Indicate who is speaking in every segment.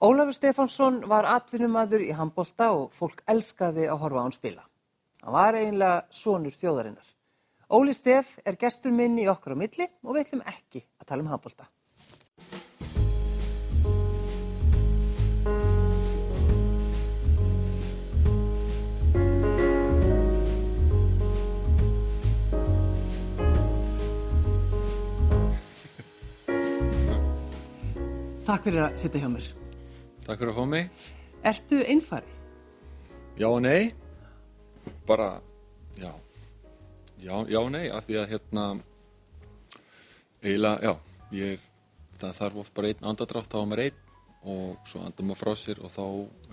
Speaker 1: Ólafur Stefánsson var atvinnumadur í handbolta og fólk elskaði að horfa á hann spila. Hann var eiginlega sonur þjóðarinnar. Óli Stef er gestur minn í okkar á milli og við ætlum ekki að tala um handbolta. Takk fyrir að sitja hjá mér.
Speaker 2: Takk fyrir að fá mig.
Speaker 1: Ertu einfari?
Speaker 2: Já og nei. Bara, já. Já, já og nei, af því að hérna, eiginlega, já, ég er, það þarf oft bara einn andadrátt, þá er maður einn og svo andar maður frá sér og þá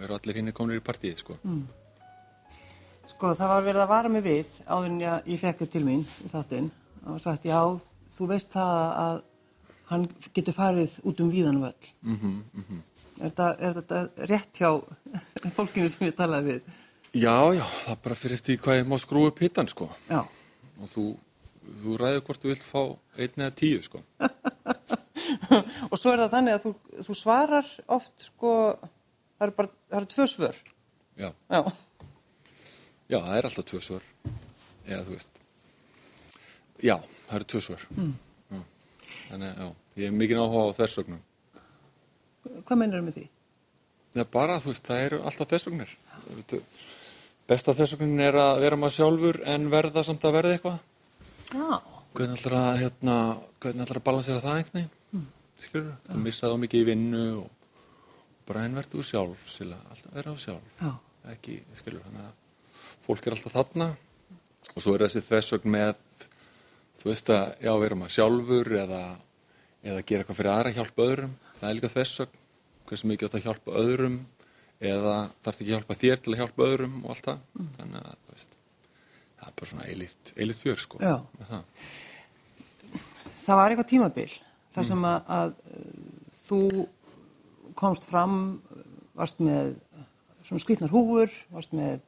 Speaker 2: eru allir hinn komin í partíið, sko. Mm.
Speaker 1: Sko, það var verið að vara mig við áður en ég, fekk þið til mín í þáttinn og sagt, já, þú veist það að hann getur farið út um víðan völl. Mm -hmm, mm -hmm. Er, þetta, er þetta rétt hjá fólkinu sem ég talaði við?
Speaker 2: Já, já, það er bara fyrir eftir hvað ég má skrúa upp hittan, sko.
Speaker 1: Já.
Speaker 2: Og þú, þú ræður hvort þú vilt fá einn eða tíu, sko.
Speaker 1: og svo er það þannig að þú, þú svarar oft, sko, það eru bara, það eru tvö svör.
Speaker 2: Já.
Speaker 1: Já.
Speaker 2: Já, það er alltaf tvö svör. Eða, þú veist. Já, það eru tvö svör. Mm. Þannig, já, ég er mikið áhuga á þessögnum.
Speaker 1: Hvað mennur þau með því?
Speaker 2: Er bara, þú veist, það eru alltaf þessögnir. Besta þessögnin er að vera maður sjálfur en verða samt að verða eitthvað.
Speaker 1: Já.
Speaker 2: Hvernig ætlar að, hérna, hvernig ætlar að balansera það einhvern veginn? Mm. Skilur, það missaði á mikið í vinnu og bara henn verður sjálf, sila, alltaf vera á sjálf.
Speaker 1: Já.
Speaker 2: Ekki, skilur, þannig að fólk er alltaf þarna og svo er þessi þessögn með þú veist að já, vera maður sjálfur eða, eða gera eitthvað fyrir aðra hjálpa öðrum, það er líka þessögn hversu mikið átt að hjálpa öðrum eða þarf ekki að hjálpa þér til að hjálpa öðrum og allt það mm. þannig að veist, það er bara svona eilitt, eilitt fjör sko
Speaker 1: það. það var eitthvað tímabil þar sem að, að þú komst fram varst með svona skritnar húur varst með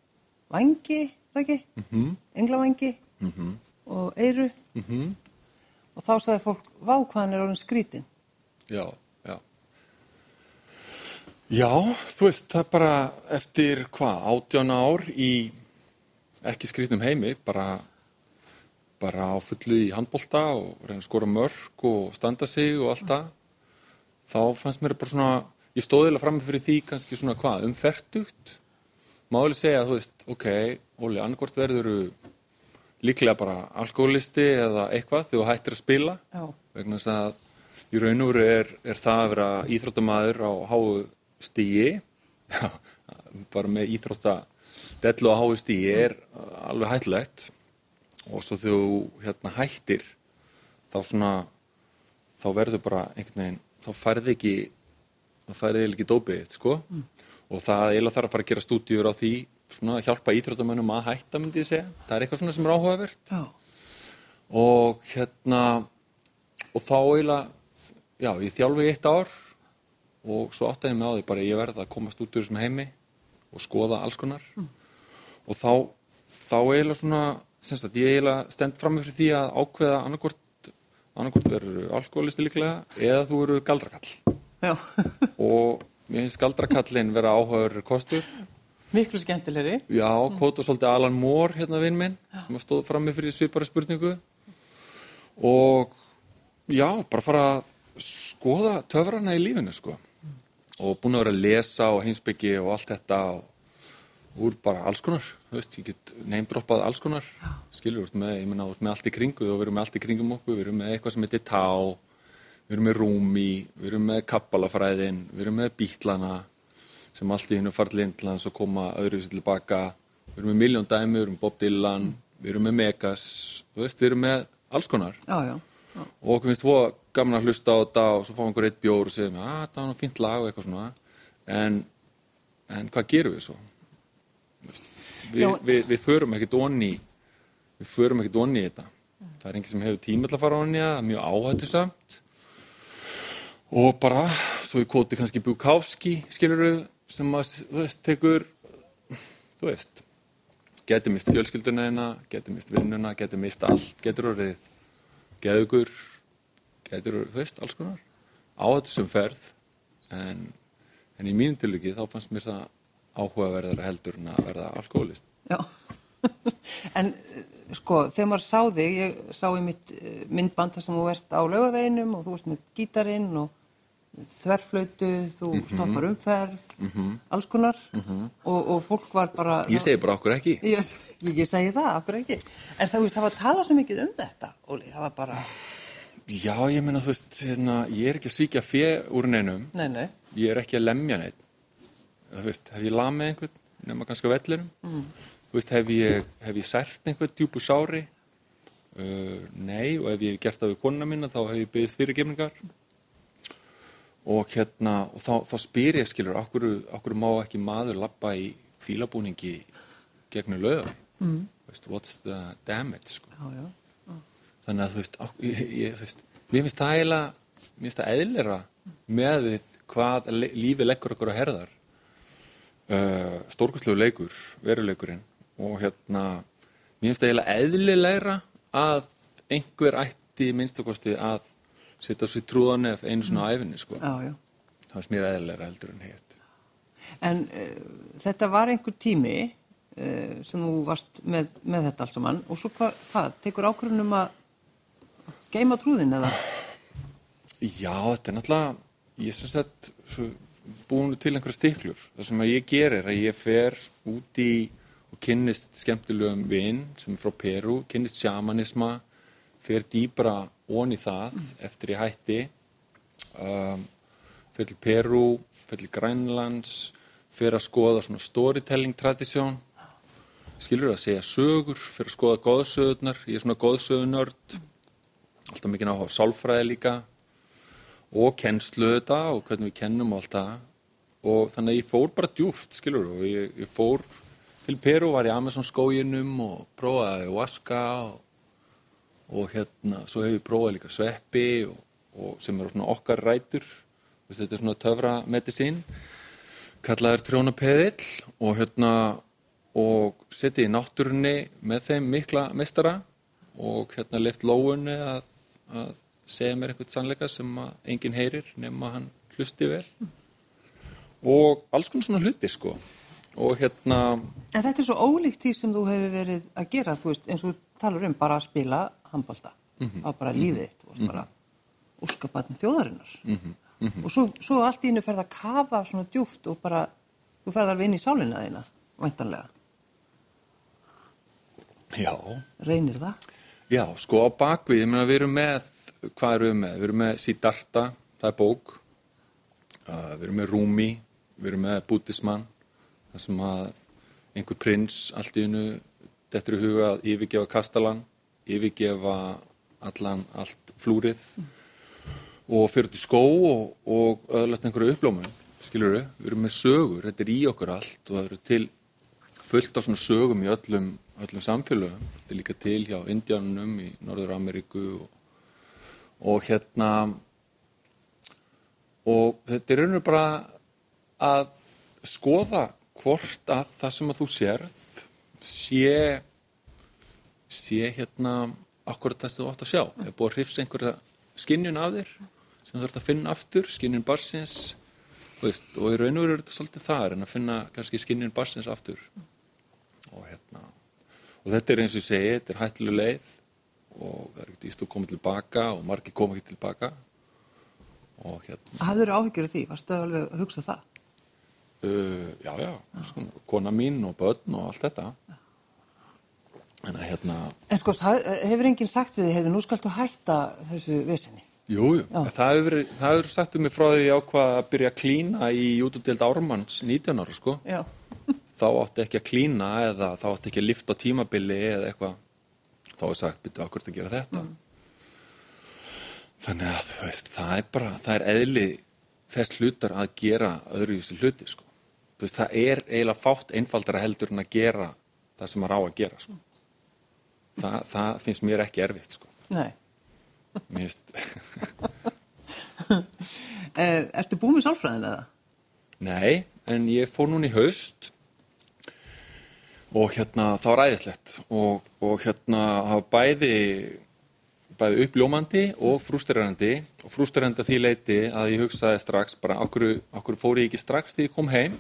Speaker 1: vangi, það ekki? Mm -hmm. Englavangi mm -hmm. Og eiru mm -hmm. og þá sagði fólk vákvæðan er orðin skrítin
Speaker 2: Já, já. Já, þú veist, það er bara eftir hvað, átjána ár í ekki skrítinum heimi bara, bara á fullu í handbolta og reyna að skora mörg og standa sig og allt það. Þá fannst mér bara svona ég stóðilega fram fyrir því kannski svona hvað umferdugt máli segja, þú veist, ok, Óli, annarkvort verður líklega bara alkoholisti eða eitthvað þegar þú hættir að spila.
Speaker 1: Já.
Speaker 2: vegna þess að í raun og veru er, er það að vera íþróttamæður á háu stíi bara með íþróttadellu á háu stíi er alveg hættilegt og svo þegar þú hérna, hættir þá svona þá verður bara einhvern veginn þá færði ekki þá færði ekki dópið sko. Mm. og það eiginlega þarf að fara að gera stúdíur á því svona hjálpa íþróttamönnum að hætta myndi ég segja, það er eitthvað svona sem er áhugavert.
Speaker 1: Já.
Speaker 2: og hérna og þá eiginlega já, ég þjálfi í eitt ár og svo áttaði mig á því bara ég verði að komast út úr þessum heimi og skoða alls konar. Mm. og þá þá eiginlega svona semst að ég eiginlega stend fram með því að ákveða annarkort annarkort verður alkoholisti líklega eða þú eru galdrakall. Og mér finnst galdrakallin vera áhugaður kostur
Speaker 1: Miklu skemmtilegri.
Speaker 2: Já, kvóta svolítið Alan Moore, hérna vinn minn, já. sem stóð fram með fyrir svipari spurningu. Og já, bara fara að skoða töfrana í lífinu, sko. Mm. Og búin að vera að lesa og heimsbyggi og allt þetta og úr bara alls konar. Þú veist, ég get neymdroppað alls konar. Já. Skilur, með, ég menna, með allt í kringu og við erum með allt í kringum okkur. Við erum með eitthvað sem heitir tá, við erum með rúmi, við erum með kabbalafræðin, við erum með bítlana sem allt í hennu farið lindlands og koma öðruvísi tilbaka við erum með miljón dæmi, við erum með Bob Dylan við erum með Megas veist, við erum með alls konar.
Speaker 1: Já, já, já.
Speaker 2: og okkur finnst þú gaman að hlusta á þetta og svo fáum við einhver eitt bjór og segjum að það var fint lag og eitthvað svona. En, en hvað gerum við svo? Við, við, við förum ekkert onni við förum ekkert onni í þetta. Það er enginn sem hefur tíma til að fara onni það er mjög áhættu samt og bara, svo ég kóti kannski Bukowski, skiluru sem að, þú veist, tekur þú veist getur mist fjölskylduna eina, getur mist vinnuna getur mist allt, getur orðið geðugur getur, þú veist, alls konar á þetta sem ferð en en í mínu tilviki þá fannst mér það áhugaverðara heldur en að verða alkoholist.
Speaker 1: Já, en sko, þegar maður sá þig, ég sá í mitt eh, myndband þar sem þú ert á laugaveginum og þú ert með gítarinn og þverflötu, þú
Speaker 2: Mhm.
Speaker 1: stoppar umferð, alls konar og, og fólk var bara...
Speaker 2: Ég segi bara okkur ekki.
Speaker 1: Ég, ég, segi það, okkur ekki. En það, veist, það var að tala svo mikið um þetta, Óli, það var bara,
Speaker 2: Já, ég meina, þú veist, hérna, ég er ekki að svíkja fjö úr neinum,
Speaker 1: nei, nei,
Speaker 2: ég er ekki að lemja neitt. Þú veist, hef ég lamið einhvern, nema kannski á vellinum. Þú veist, hef ég, hef ég sært einhvern djúpu sári? Uh, nei, og ef ég hef gert það við konuna mína, þá hef ég byggðist fyrirgefningar. Og hérna, og þá, þá spyr ég, skilur, okkur, okkur má ekki maður lappa í fílabúningi gegnum löða. Mm. Veist, what's the damage, sko.
Speaker 1: já, já.
Speaker 2: þannig að þú veist, á, ég, ég, þú veist mér finnst það eiginlega mér finnst það eðlera með við hvað lífið leggur okkur á herðar uh, stórkostlegu leikur veruleikurinn og hérna mér finnst það eiginlega eðlilegra að einhver ætti minnstakosti að setja sér trúðan ef einu svona á æfinni sko.
Speaker 1: Já, já.
Speaker 2: það finnst mér eðlilegra heldur en hitt
Speaker 1: En uh, þetta var einhver tími uh, sem þú varst með, með þetta alls saman og svo hvað, hvað tekur ákvörðunum að geima trúðin eða?
Speaker 2: Já, þetta er náttúrulega, ég sem sagt svo, búin til einhverja stiklur. Það sem að ég gerir er að ég fer út í og kynnist skemmtilegum vinn sem er frá Peru, kynnist sjamanisma, fer dýbra ón í það eftir ég hætti, um, fer til Peru, fer til Grænlands, fer að skoða svona storytelling tradisjón, skilur að segja sögur, fer að skoða góðsögurnar, ég er svona góðsögunörd, alltaf mikið á sálfræði líka og kennslu þetta og hvernig við kennum allt það. Og þannig að ég fór bara djúft skilur og ég, ég fór til Peru var í Amazon skóginum og prófaði ayahuasca og, og hérna svo hefur ég prófað líka sveppi og, og sem eru svona okkar rætur. Vist, þetta er svona töfra medicín kallaður trjónapeðill og hérna og setið í náttúrunni með þeim mikla mestara og hérna leift lóunni að, að segja mér eitthvað sannleika sem að enginn heyrir nema hann hlusti vel. Og alls konar svona hluti sko. Og hérna
Speaker 1: En þetta er svo ólíkt því sem þú hefur verið að gera, þú veist, eins og þú talar um bara að spila handbólta á bara lífið þitt, þú veist, bara úrskapatin þjóðarinnar. Og svo, svo allt í innu ferð að kafa svona djúft og bara, þú ferð alveg inn í sálina þína, væntanlega,
Speaker 2: já,
Speaker 1: reynir það?
Speaker 2: já sko á bakvið, ég meina við erum með hvað erum við með? Við erum með Siddhartha, það er bók. Uh, við erum með Rumi við erum með Buddhisman það sem að einhver prins allt í hennu þetta er í huga að yfirgefa kastalan yfirgefa allan allt flúrið og fyrir til skó og, og öðlast einhverju upplómun skilur við, við erum með sögur, þetta er í okkur allt og það eru til fullt af svona sögum í öllum, öllum samfélögum. Þetta er líka til hjá Indiánunum í Norður Ameríku og, og hérna og þetta er rauninu bara að skoða hvort að það sem að þú sérð sé sé hérna akkurat það sem þú átt að sjá. Er búið að hrifsa einhverja skinnjun af þér sem þú þarf að finna aftur skinnjun barsins veist, og í raun og veru er þetta svolítið það en að finna kannski skinnjun barsins aftur. Og hérna og þetta er eins og ég segi, þetta er hættileg leið og það er ekkert íst að koma tilbaka og margir koma ekki tilbaka. Og hérna.
Speaker 1: Hafður áhyggjur því, varstu alveg að hugsa það?
Speaker 2: Uh, já, já, sko, kona mín og börn og allt þetta en að hérna
Speaker 1: En sko, sag- hefur enginn sagt við þig, hefur nú skaltu hætta þessu vesinni?
Speaker 2: jú, jú, það hefur verið það hefur sagt um mig frá því ákvað að byrja að klína í jútudeld Ármanns 19 ára sko,
Speaker 1: Já.
Speaker 2: þá átti ekki að klína eða þá átti ekki að lifta tímabili eða eitthvað þá er sagt, byrju okkur að gera þetta þannig að þú veist, það er bara, það er eðli þess hlutar að gera öðruvísi hluti sko. Þú veist, það er eiginlega fátt einfaldara heldur en að gera það sem maður á að gera sko. Þa, það finnst mér ekki erfitt sko.
Speaker 1: Nei.
Speaker 2: Mér finnst,
Speaker 1: Eh, ertu búið með sálfræðin eða?
Speaker 2: nei, en ég fór núna í haust og hérna það var æðislegt og, og hérna hafa bæði bæði uppljómandi og frústerandi og frústerandi að því leiti að ég hugsaði strax bara okkur, okkur fór ég ekki strax því ég kom heim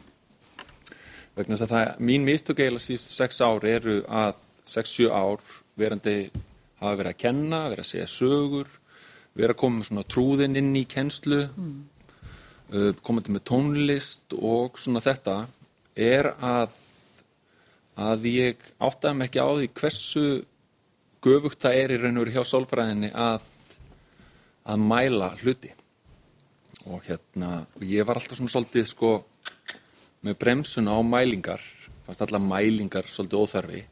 Speaker 2: vegna þess að það, mín eiginlega síðust sex ár eru að 6-7 ár verandi hafa verið að kenna, verið að segja sögur verið að koma með svona trúðin inn í kennslu mm. uh, komandi með tónlist og svona þetta er að að ég áttaði mig ekki á því hversu göfugt það er í raun og veru hjá sálfræðinni að að mæla hluti og hérna og ég var alltaf svona svolítið sko með bremsuna á mælingar fannst alla mælingar svolítið óþarfi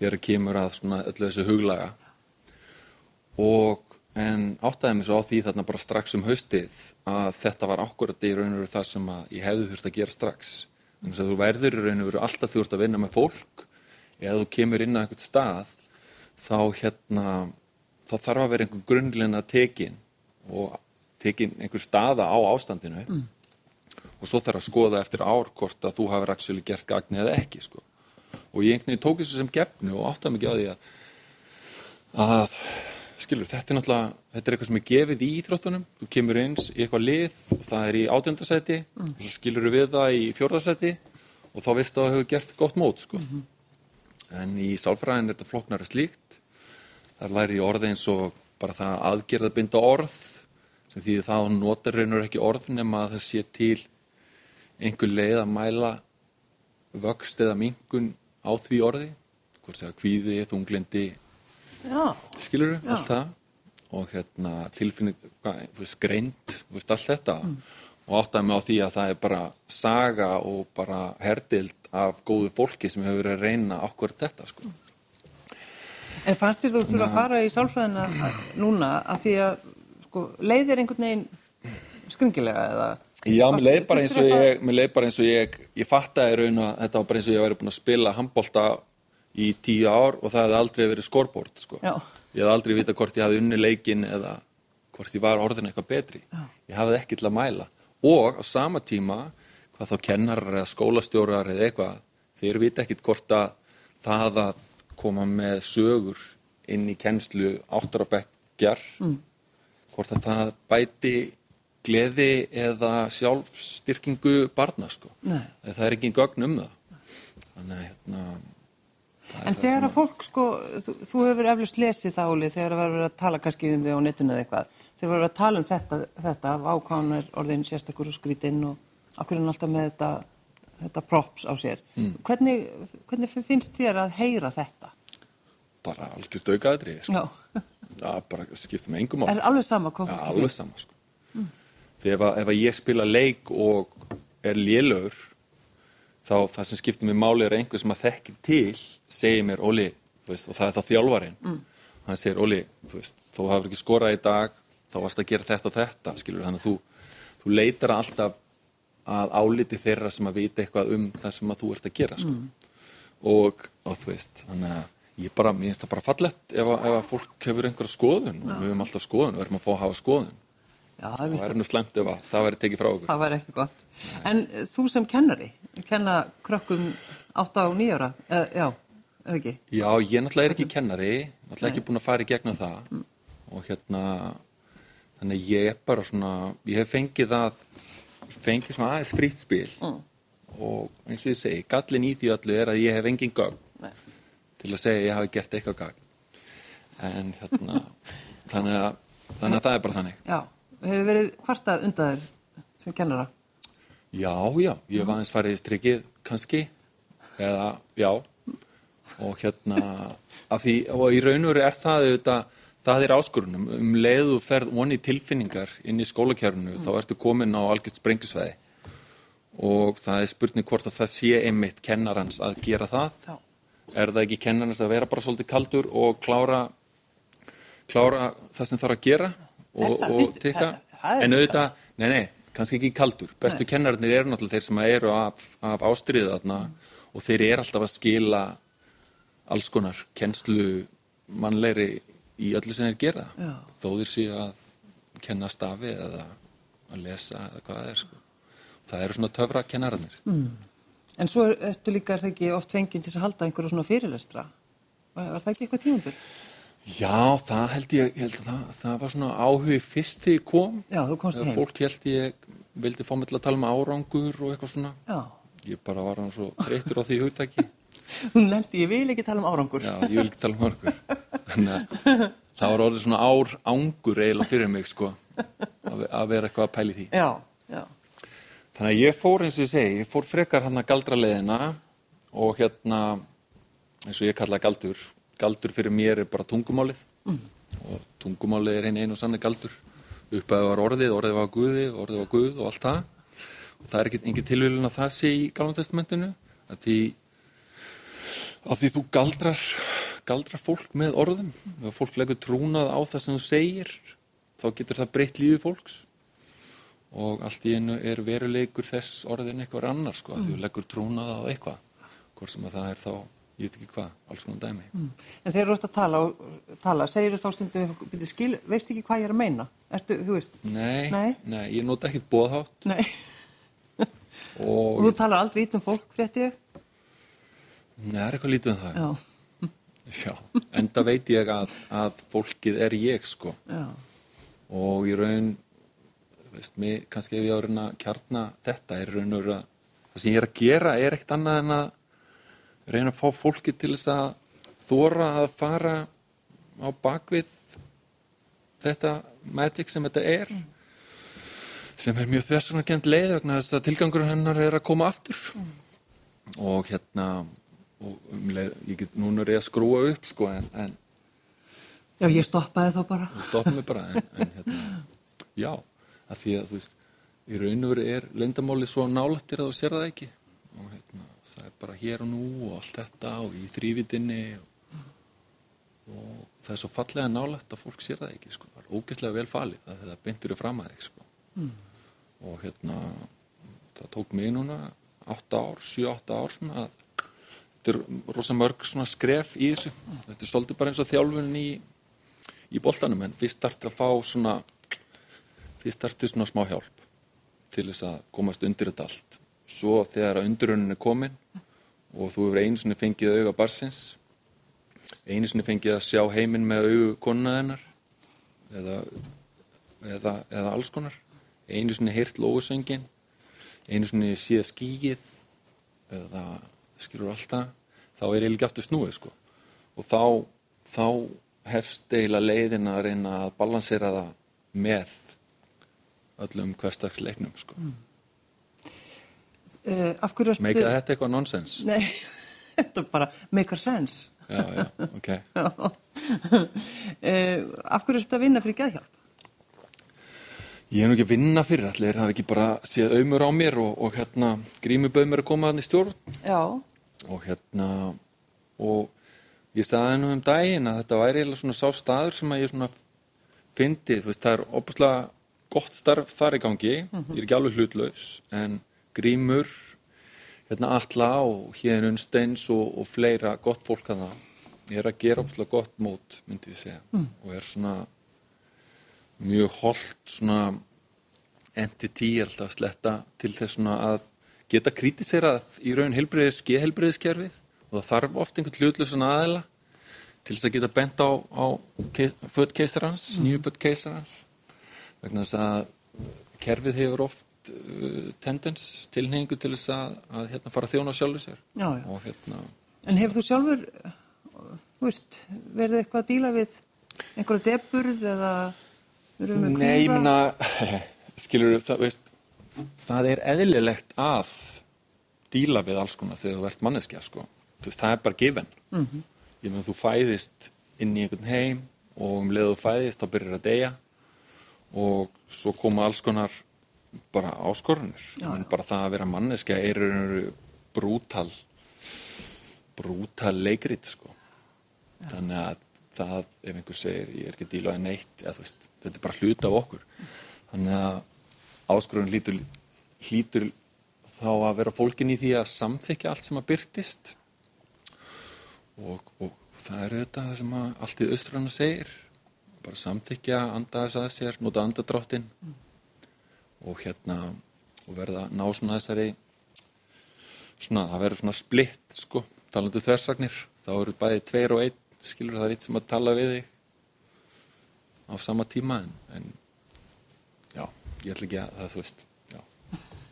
Speaker 2: þegar það kemur að svona öllu þessu huglaga og en áttaði mig svo á því þarna bara strax um haustið að þetta var akkurat í raun og veru það sem ég hefði þurft að gera strax þannig að þú verður í raun og veru alltaf ert að vinna með fólk eða þú kemur inn á einhvert stað þá hérna þá þarf að vera einhver grunnleina tekin og tekin einhver staða á ástandinu mm. og svo þarf að skoða eftir ár hvort að þú hafið ræksjölu gert gagni eða ekki sko. Og ég einhvern veginn tók þessu sem gefnu og áttaði mikið á því að að skilur, þetta er náttúrulega, þetta er eitthvað sem er gefið í íþróttunum, þú kemur eins í eitthvað lið og það er í átjöndasæti mm. og svo skilur við það í fjórðarsæti og þá veistu að það hefur gert gott mót sko. Mm -hmm. en í sálfræðin er þetta floknara slíkt þar læri ég orði eins og bara það aðgerða binda orð sem því það notar reynur ekki orð nema að það sé til einhver leið að mæla vöxt eða mingun á því orði hvort segja kvíði, þunglindi skilur þú, allt það. Og hérna tilfinning skreint, allt þetta. Mm. og áttaði mig á því að það er bara saga og bara herdild af góðu fólki sem hefur verið að reyna okkur þetta sko.
Speaker 1: En fannst þér þú þurfa að fara í sálfræðina núna? Að því að sko, leiðir einhvern veginn skringilega eða
Speaker 2: Já, mér leið bara eins og ég, mér leið bara eins og ég, ég fattaði raun að þetta var bara eins og ég væri búin að spila handbólta í tíu ár og það hefði aldrei verið skorport sko. ég hefði aldrei vita hvort ég hafði unni leikin eða hvort ég var orðin eitthvað betri Já. ég hafði ekki til að mæla og á sama tíma hvað þá kennarar eða skólastjórar eða eitthvað þeir vita ekkit hvort að það að koma með sögur inn í kennslu áttarabækjar mm. hvort að það bæti gleði eða sjálfstyrkingu barna sko. það er ekki gögn um það þannig hérna
Speaker 1: En þegar að fólk, sko, þú, þú hefur eflust lesið þáli þegar að vera að tala kannski um þig á netinu eða eitthvað, þegar vera að tala um þetta, þetta ákváðunar orðin sérstakur og skrítinn og okkur er alltaf með þetta, þetta props á sér. Mm. Hvernig, hvernig finnst þér að heyra þetta?
Speaker 2: Bara algjört aukaðrið, sko. Já. Já, bara skiptum engum á.
Speaker 1: Er alveg sama hvað?
Speaker 2: Já, alveg sama, sko. Þegar ef, ef ég spila leik og er lélögur þá það sem skiptir mig máli er einhver sem að þekki til segir mér, Óli, veist, og það er þá þjálfarin mm. hann segir, Óli, þú veist þú hafur ekki skorað í dag, þá varst að gera þetta og þetta, skilur, þannig að þú, þú leitar alltaf að áliti þeirra sem að vita eitthvað um það sem að þú ert að gera, sko. Mm. og, og þú veist, þannig að ég bara, mér finnst það bara fallett ef að, ef að fólk hefur einhverja skoðun. Og við höfum alltaf skoðun, við erum að fá að hafa skoðun Já, það væri nú slemt ef að það væri tekið frá okkur.
Speaker 1: Það væri ekki gott. Nei. En þú sem kennari, kenna krökkum 8 á 9 ára, eða, já, eða ekki?
Speaker 2: Já, ég náttúrulega er ekki kennari, náttúrulega Nei. ekki búin að fara í gegnum það mm. og hérna, þannig ég er bara svona, ég hef fengið það, fengið svona aðeins frýtt spil mm. og eins og ég segi, gallin í því öllu er að ég hef engin gögn Nei. til að segja að ég hafi gert eitthvað gagn. En hérna, þannig að, þannig að það er bara þannig.
Speaker 1: Já hefur verið hvartað undan þér sem kennara?
Speaker 2: Já, já, ég var aðeins farið í strikið kannski, eða já, og hérna, af því, og í raun og veru er það auðvitað, það er áskorunum, um leiðu ferð voni tilfinningar inn í skólakjörnu, mm. þá ertu komin á algjört sprengjusveiði og það er spurning hvort að það sé einmitt kennarans að gera það, já. er það ekki kennarans að vera bara svolítið kaldur og klára, klára það sem þarf að gera? Og, og tikka en auðvitað, nei nei, kannski ekki kaldur bestu kennarinnir eru náttúrulega þeir sem eru af, af ástriðu þarna mm. og þeir eru alltaf að skila alls konar kennslu mannlegri í öllu sem þeir gera Já. þó þeir séu að kenna stafi eða að lesa eða hvað það er sko. það eru svona töfra kennarinnir mm.
Speaker 1: En svo ertu líka, er það ekki oft fengið til að halda einhverju svona fyrirlestra var það ekki eitthvað tímaböld?
Speaker 2: Já, það held ég, ég held að það, það var svona áhugi fyrst þegar ég kom.
Speaker 1: Já, þú komst heim.
Speaker 2: Fólk held ég vildi fá mig til að tala um árangur og eitthvað svona.
Speaker 1: Já.
Speaker 2: Ég bara var hann svo þreyttur á því hugtaki.
Speaker 1: Hún lendi, ég vil ekki tala um árangur.
Speaker 2: Já, ég vil ekki tala um árangur. Þannig að það var orðið svona ár ángur eiginlega fyrir mig, sko, að, að vera eitthvað að pæli því.
Speaker 1: Já, já.
Speaker 2: Þannig að ég fór eins og ég segi, ég fór frekar hann að galdra leiðina og hérna, eins og ég kalla galdur, galdur fyrir mér er bara tungumálið og tungumálið er einn einu og sannig galdur. Uppæðu var orðið, orðið var guði, orðið var guð og allt það. Og það er ekki tilvílun að það sé í Galvan testamentinu, að því, að því þú galdrar, galdrar fólk með orðum. Ef fólk leggur trúnað á það sem þú segir, þá getur það breytt lífið fólks og allt í einu er veruleikur þess orðin eitthvað annar sko, mm. því þú leggur trúnað á eitthvað hvort sem að það er þá, ég veit ekki hvað alls konar dæmi
Speaker 1: En þegar þú ert að tala, tala segir þú þá stundum, byrju, skil, veist ekki hvað ég er að meina? Ertu, þú veist?
Speaker 2: nei,
Speaker 1: Nei?
Speaker 2: ég nota ekkit bóðhátt
Speaker 1: Nei. Og
Speaker 2: og
Speaker 1: þú talar aldrei ít um fólk, frétti ég?
Speaker 2: nei, það er eitthvað lítið um það
Speaker 1: Já.
Speaker 2: Já. enda veit ég að, að fólkið er ég sko
Speaker 1: Já.
Speaker 2: og í raun veist, mig, kannski ef ég á að reyna að kjarna þetta er raun og veru að það sem ég er að gera er ekkert annað en að reyna að fá fólki til þess að þóra að fara á bakvið þetta magic sem þetta er sem er mjög þessunarkend leið vegna þess að tilgangur hennar er að koma aftur. Og hérna og um leið, ég get núna ég að skrúa upp sko en, en
Speaker 1: Já, ég stoppaði þá bara.
Speaker 2: þú stoppum mig bara en, en hérna, já, að því að þú veist, í raun og veru er lindamáli svo nálættir að þú sér það ekki. Og hérna, það er bara hér og nú og allt þetta og í þrývitinni og, og það er svo fallega nálætt að fólk sér það ekki sko, það er ógeðslega vel falið að það beintur er fram að þig sko. Og hérna það tók mig núna 8 ár, 7-8 ár svona að þetta er rosa mörg svona skref í þessu. Þetta er svolítið bara eins og þjálfun í í boltanum en fyrst þarf að fá svona fyrst þarf svona smá hjálp til þess að komast undir þetta allt svo þegar að undurraunin er komin og þú hefur einu sinni fengið auga barsins einu sinni fengið að sjá heiminn með augu konuna hennar eða, eða, eða alls konar einu sinni heyrt lóðsöngin einu sinni séð skýið eða skilur alltaf þá er ég líka aftur snúið sko og þá, þá hefst eiginlega leiðin að reyna að balansera það með öllum hverstagsleiknum sko.
Speaker 1: Uh, af hverju ertu...
Speaker 2: Meika þetta eitthvað nonsens?
Speaker 1: Nei, þetta bara make a sense.
Speaker 2: Já, já, ok.
Speaker 1: uh, af hverju ertu að vinna fyrir geðhjálp?
Speaker 2: Ég hef nú ekki að vinna fyrir allir, það hef ekki bara séð auðmur á mér og, og hérna grímuböð mér að koma hann í stjórn
Speaker 1: Já,
Speaker 2: og hérna og ég sagði nú um daginn að þetta væri eiginlega svona sá staður sem að ég svona fyndi, þú veist, það er opaslega gott starf þar í gangi, ég er ekki alveg hlutlaus, en grímur, hérna Atla og hérna Unsteins og, og fleira gott fólk að það, ég er að gera opaslega gott mót, myndi ég segja, og er svona mjög holdt svona entity alltaf sletta til þess svona að geta kritiserað í raun heilbreyðis, geðheilbreyðiskerfið og það þarf oft einhvern hlutlösan aðeila til þess að geta bent á, á född keisarans, mm. nýju född keisarans. Vegna þess að kerfið hefur oft tendens tilhengu til þess að, að hérna fara að þjóna sjálfur sér
Speaker 1: já, já.
Speaker 2: og hérna
Speaker 1: En hefur þú sjálfur, veist, verið eitthvað að díla við einhverja deburð eða verið með kvíða?
Speaker 2: Nei, ég meina, skilur það, veist, það er eðlilegt að díla við alls konar þegar þú ert manneskja, sko. Veist, það er bara given. Mm -hmm. Ég meina, þú fæðist inn í einhvern heim og um leið þú fæðist þá byrjar að deyja og svo koma alls konar bara áskorunir. Bara það að vera manneskja er brútal, brútal leikrit, sko. Þannig að það, ef einhver segir ég er ekki að díla að neitt, eða, veist, þetta er bara hluta af okkur. Þannig að áskorun hlýtur, hlýtur þá að vera fólkin í því að samþykja allt sem að byrtist og, og það er þetta sem að allt í austrannu segir. Bara samþykja, anda þess að sér nota andadráttin og hérna og verða ná svona þessari svona, það verður svona splitt sko, talandu þversagnir þá eru bæði tveir og einn skilur það er eitt sem að tala við þig á sama tíma en, en já, ég ætla ekki að það þú veist.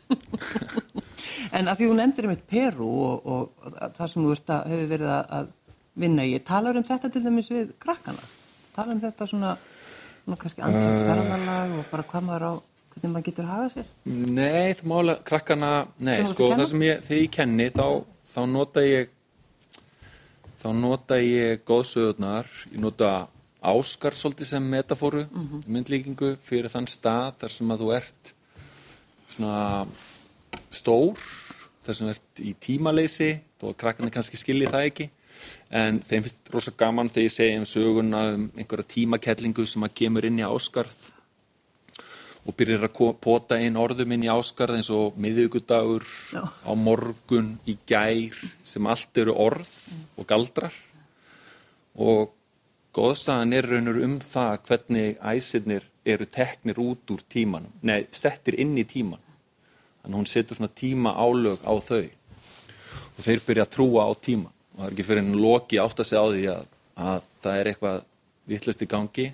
Speaker 1: En að því þú nefndir um eitt Peru og, og það sem þú hefur verið að, að vinna í, talar um þetta til dæmis við krakkana? Talar um þetta svona, svona kannski andrætt ferðalag og bara hvað maður á, hvernig maður getur hagað sér?
Speaker 2: Nei, það mála krakkana, nei,
Speaker 1: ert
Speaker 2: sko,
Speaker 1: að
Speaker 2: það sem ég, þegar ég kenni, þá, þá nota ég, þá nota ég góðsögurnar, ég nota Áskar svolítið sem metafóru, myndlíkingu fyrir þann stað þar sem að þú ert svona stór, þar sem þú ert í tímaleysi, þó að krakkarnir kannski skilji það ekki, en þeim finnst rosa gaman þegar ég segi um söguna um einhverja tímakellingu sem að kemur inn í Áskarð og byrjar að pota inn orðum inn í áskarð eins og miðvíkudagur
Speaker 1: Já.
Speaker 2: á morgun, í gær sem allt eru orð og galdrar. Og góðsagan er raunur um það hvernig æsirnir eru teknir út úr tímanum, nei, settir inn í tíman þannig að hún setur svona tíma álög á þau. Og þeir byrja að trúa á tíman og það er ekki fyrir en loki átt að segja á því að, að það er eitthvað vittlust í gangi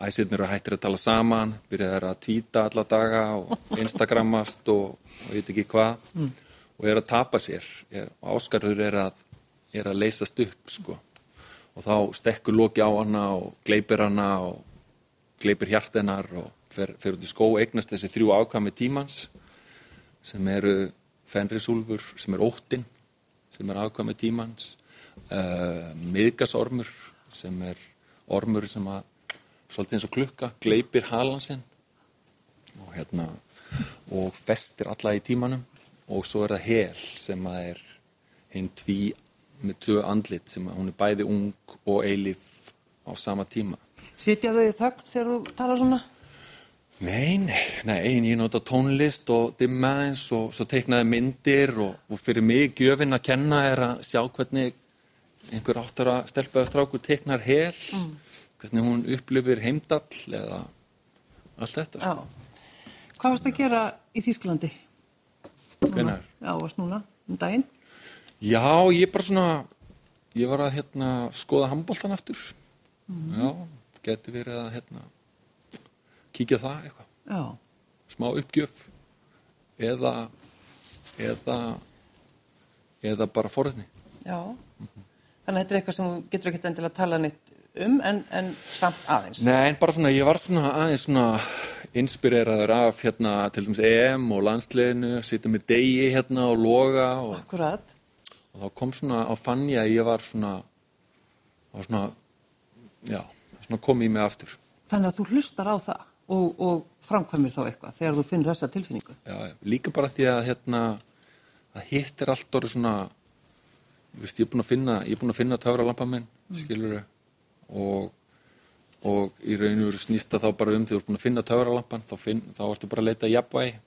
Speaker 2: æsirnir eru hættir að tala saman, byrjaðar að tvíta alla daga og instagrammast og, og veit ekki hvað. Og er að tapa sér. Er, áskarður er að, er að leysast upp sko. og þá stekkur loki á hana og gleipir hana og gleipir hjart hennar og fer, fer út í skó og eignast þessi þrjú ákvæmi tímans sem eru fenrisúlfur, sem er óttin sem er ákvæmi tímans uh, miðgasormur sem er ormur sem að svolítið eins og klukka, gleipir halansinn og hérna og festir alla í tímanum. Og svo er það hel sem að er hinn tví með tvö andlit sem að hún er bæði ung og eilif á sama tíma.
Speaker 1: Sitja þau í þögn þegar þú talar svona?
Speaker 2: Nei, nei, nei, ég nota tónlist og dimma eins og svo teiknaði myndir og, og fyrir mig gjöfin að kenna er að sjá hvernig einhver áttara stelpaður strákur teiknar hel, hvernig hún upplifir heimdall eða allt þetta. Sko.
Speaker 1: Hvað varst að gera í Þýskalandi?
Speaker 2: Hvenær?
Speaker 1: Já, varst núna, um daginn?
Speaker 2: Já, ég bara svona, ég var að hérna skoða handbóltan aftur. Já, geti verið að hérna kíkja það eitthvað. Smá uppgjöf eða eða eða bara forðni
Speaker 1: Já. Þannig að þetta er eitthvað sem getur ekkert endilega að tala neitt um en, en samt aðeins.
Speaker 2: Nei, bara svona, ég var svona aðeins svona inspireraður af hérna til dæmis EM og landsliðinu sitja með degi hérna og loga og,
Speaker 1: Akkurat.
Speaker 2: og þá kom svona á fann ég að ég var svona var svona já, svona kom í mig aftur
Speaker 1: Þannig að þú hlustar á það og, og framkvæmir þá eitthvað þegar þú finnir þessa tilfinningu.
Speaker 2: já, líka bara því að hérna að hitt er allt orðið svona veist, ég er búin að finna ég er búin að finna töfralampa minn, skilur og, og í raun og veru snýst það þá bara um því þú ert búin að finna töfralampan þá, finn, þá ertu bara að leita að jafnvægi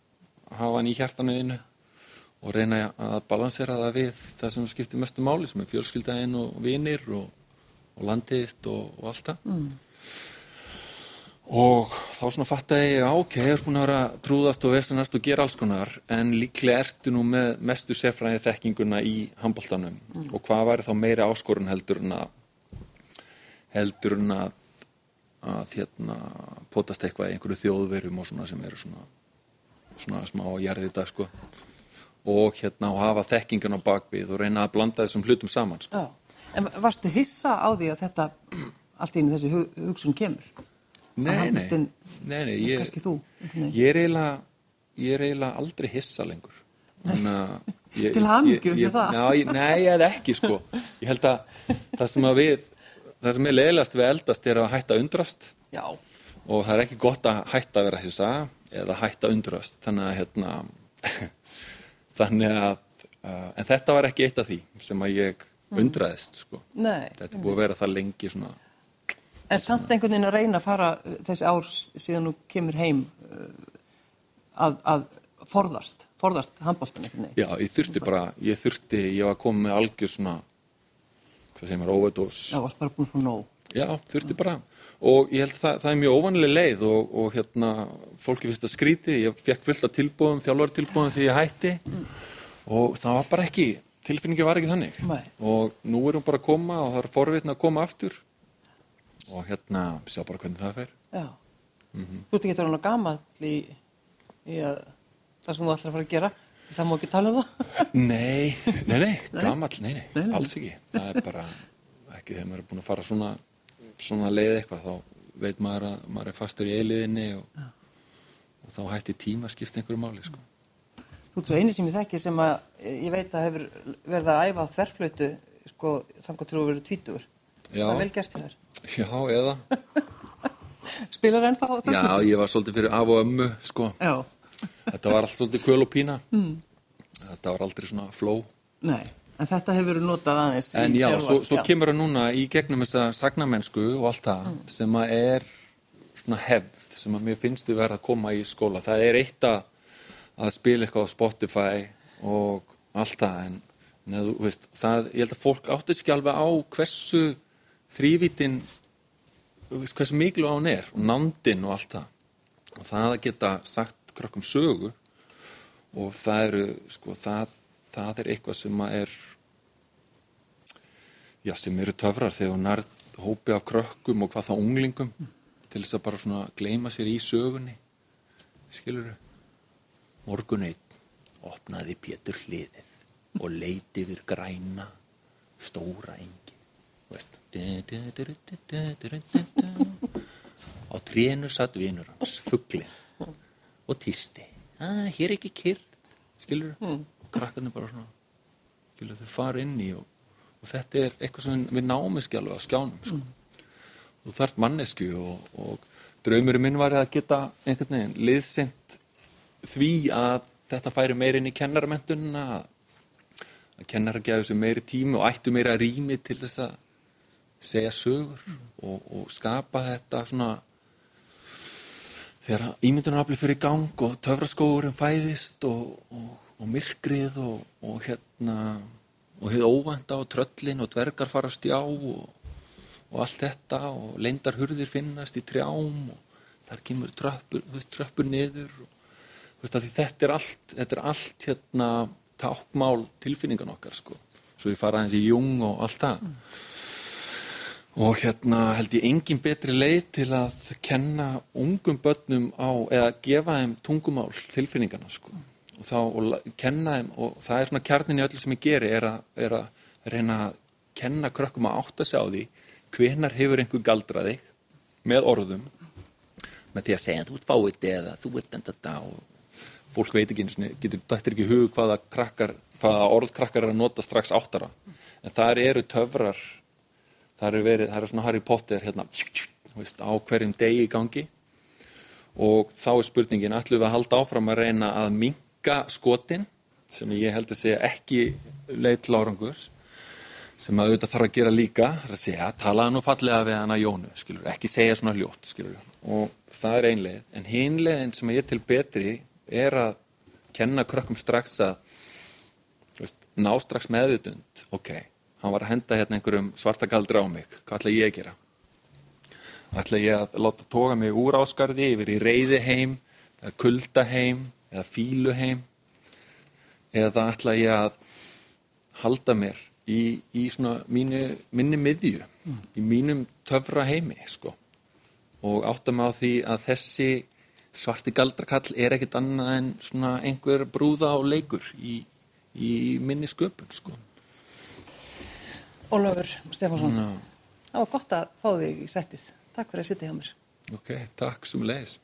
Speaker 2: hafa hann í hjartanu þínu og reyna að balansera það við það sem skiptir mestu máli sem er fjölskyldaðinn og vinir og, og landið þitt og, og allt það.
Speaker 1: Mm.
Speaker 2: og þá svona fattaði ég, já, ok, ég er búin að vera að trúðast og vesenast og gera alls konar en líklega ertu nú með mestu sefræði þekkinguna í handbóltanum og hvað væri þá meiri áskorun heldur en að heldur en að að hérna potast eitthvað í einhverju þjóðverum og svona sem eru svona svona smá að jarði þetta sko og hérna og hafa þekkingan á bakvið og reyna að blanda þessum hlutum saman sko.
Speaker 1: En varstu hissa á því að þetta allt inn í þessi hu- hugsun kemur?
Speaker 2: Nei, nei, nei, nei, ég,
Speaker 1: þú? veginn.
Speaker 2: ég er eiginlega ég er eiginlega aldrei hissa lengur
Speaker 1: Til
Speaker 2: ég-
Speaker 1: með það.
Speaker 2: Já, ég, nei, ég er ekki sko ég held að það sem að við það sem er leiðilegast við eldast er að hætta undrast
Speaker 1: Já.
Speaker 2: og það er ekki gott að hætta að vera hissa eða hætta undrast þannig að hérna þannig að uh, en þetta var ekki eitt af því sem að ég undraðist sko
Speaker 1: Nei.
Speaker 2: þetta er búið að vera það lengi svona
Speaker 1: En samt einhvern veginn að reyna að fara uh, þessi ár síðan þú kemur heim uh, að, að forðast, forðast handbóltan veginn.
Speaker 2: Já, ég þurfti bara, ég þurfti, ég var komið með algjör svona, hvað segir maður, overdose.
Speaker 1: Já, varst bara búin frá nóg.
Speaker 2: Já, þurfti bara. Og ég held að það, það er mjög óvanlega leið og, og hérna, fólki finnst það skríti, ég fekk fullt af tilbúðum, þjálfartilbúðum því ég hætti og það var bara ekki, tilfinningi var ekki þannig.
Speaker 1: Nei.
Speaker 2: Og nú er hún bara að koma og það er forvitna að koma aftur og hérna sjá bara hvernig það fer.
Speaker 1: Já.
Speaker 2: Mhm.
Speaker 1: Þú ert ekki að vera gamall í, í að, það sem þú ætlar að fara að gera. Það má ekki tala um það.
Speaker 2: Nei, nei, nei, gamall, nei, nei,
Speaker 1: Nei,
Speaker 2: alls ekki. Það er bara ekki þegar maður er búin að fara svona, svona leið eitthvað, þá veit maður að maður er fastur í eiliðinni og, og þá hætti tíma að skipta einhverju máli, sko.
Speaker 1: Þú ert svo eini sem ég þekki sem að ég veit að hefur verið að æfa á þverflötu sko þannig til þú verið tvítur.
Speaker 2: Já.
Speaker 1: Það er vel gert þér.
Speaker 2: Já, eða,
Speaker 1: Spilar ennþá á
Speaker 2: já, ég var svolítið fyrir af og ömmu, sko.
Speaker 1: Já.
Speaker 2: Þetta var allt svolítið kvöl og pína. Mm. Þetta var aldrei svona flow.
Speaker 1: Nei, en þetta hefur verið notað aðeins.
Speaker 2: En já, svo, svo kemur það núna í gegnum þessa sagnamennsku og allt það sem að er svona hefð sem að mér finnst við verða að koma í skóla. Það er eitt að, að spila eitthvað á Spotify og allt það en, þú veist, það, ég held að fólk átti sig alveg á hversu þrývítin veist, hversu miklu á hún er og nándin og allt það. Og það að geta sagt krökkum sögu. Og það eru, sko, það, það er eitthvað sem að er já, sem eru töfrar þegar hún nærð hópi af krökkum og hvað þá unglingum til þess að bara svona gleyma sér í sögunni skilur morgun einn opnaði Pétur hliðið og leiti yfir græna stóra engi. Á trénu satt vinur hans fugglin og tísti. Að hér er ekki kyrr skilur og krakkarnir bara svona skilur þau fara inn í og, og þetta er eitthvað sem við náum ekki alveg á skjánum sko. þú þarft mannesku og, og draumurinn minn var að geta einhvern veginn liðsint því að þetta færi meir inn í kennaramentunina að, að kennar að gefa þessu meiri tími og ættu meira rými til þess að segja sögur og, og skapa þetta svona þegar ímyndunarafli fyrir í gang og töfraskóurinn fæðist og, og, og myrkrið og, og hérna og hefði óvænta og tröllin og dvergar fara á stjá og, allt þetta og leyndar hurðir finnast í trjám og þar kemur tröppur, tröppur niður og veist þetta er allt þetta er allt hérna tákmál tilfinningan okkar sko. Svo við fara aðeins í jung og allt það og hérna held ég engin betri leið til að kenna ungum börnum á eða gefa þeim tungumál tilfinningana sko. Og þá og kenna þeim og það er svona kjarnin í öllu sem ég geri er að, er að reyna að kenna krökkum að átta sig á því hvenar hefur einhver galdraði með orðum. Með því að segja þú ert fáið eða þú ert enda þetta og fólk veit ekki einu sinni, getur dættir ekki hug hvaða krakkar, hvaða orðkrakkar er að nota strax áttara. En þar eru töfrar það eru verið, það eru svona Harry Potter hérna, veist, á hverjum degi í gangi. Og þá er spurningin ætlum við að halda áfram að reyna að minka skotin sem ég held að segja ekki leið til árangurs sem að auðvitað þarf að gera líka. Að segja, talaða nú fallega við hana Jónu skilur, ekki segja svona ljótt skilur. og það er ein leið, en hin leiðin sem ég til betri er að kenna krökkum strax að veist, ná strax meðutund ok, hann var að henda hérna einhverjum svarta galdri á mig, hvað ætla ég að gera ætla ég að láta toga mig úr áskarði yfir í reyði heim eða kulda heim eða fílu heim eða ætla ég að halda mér í, í svona mínu, minni miðju í mínum töfra heimi sko. og átta mig á því að þessi svarti galdrakall er ekkit annað en svona einhver brúða og leikur í, í minni sköpun sko.
Speaker 1: Ólafur Stefánsson,
Speaker 2: Ná,
Speaker 1: það var gott að fá þig í settið. Takk fyrir að sitja hjá mér.
Speaker 2: ok, takk sem leiðis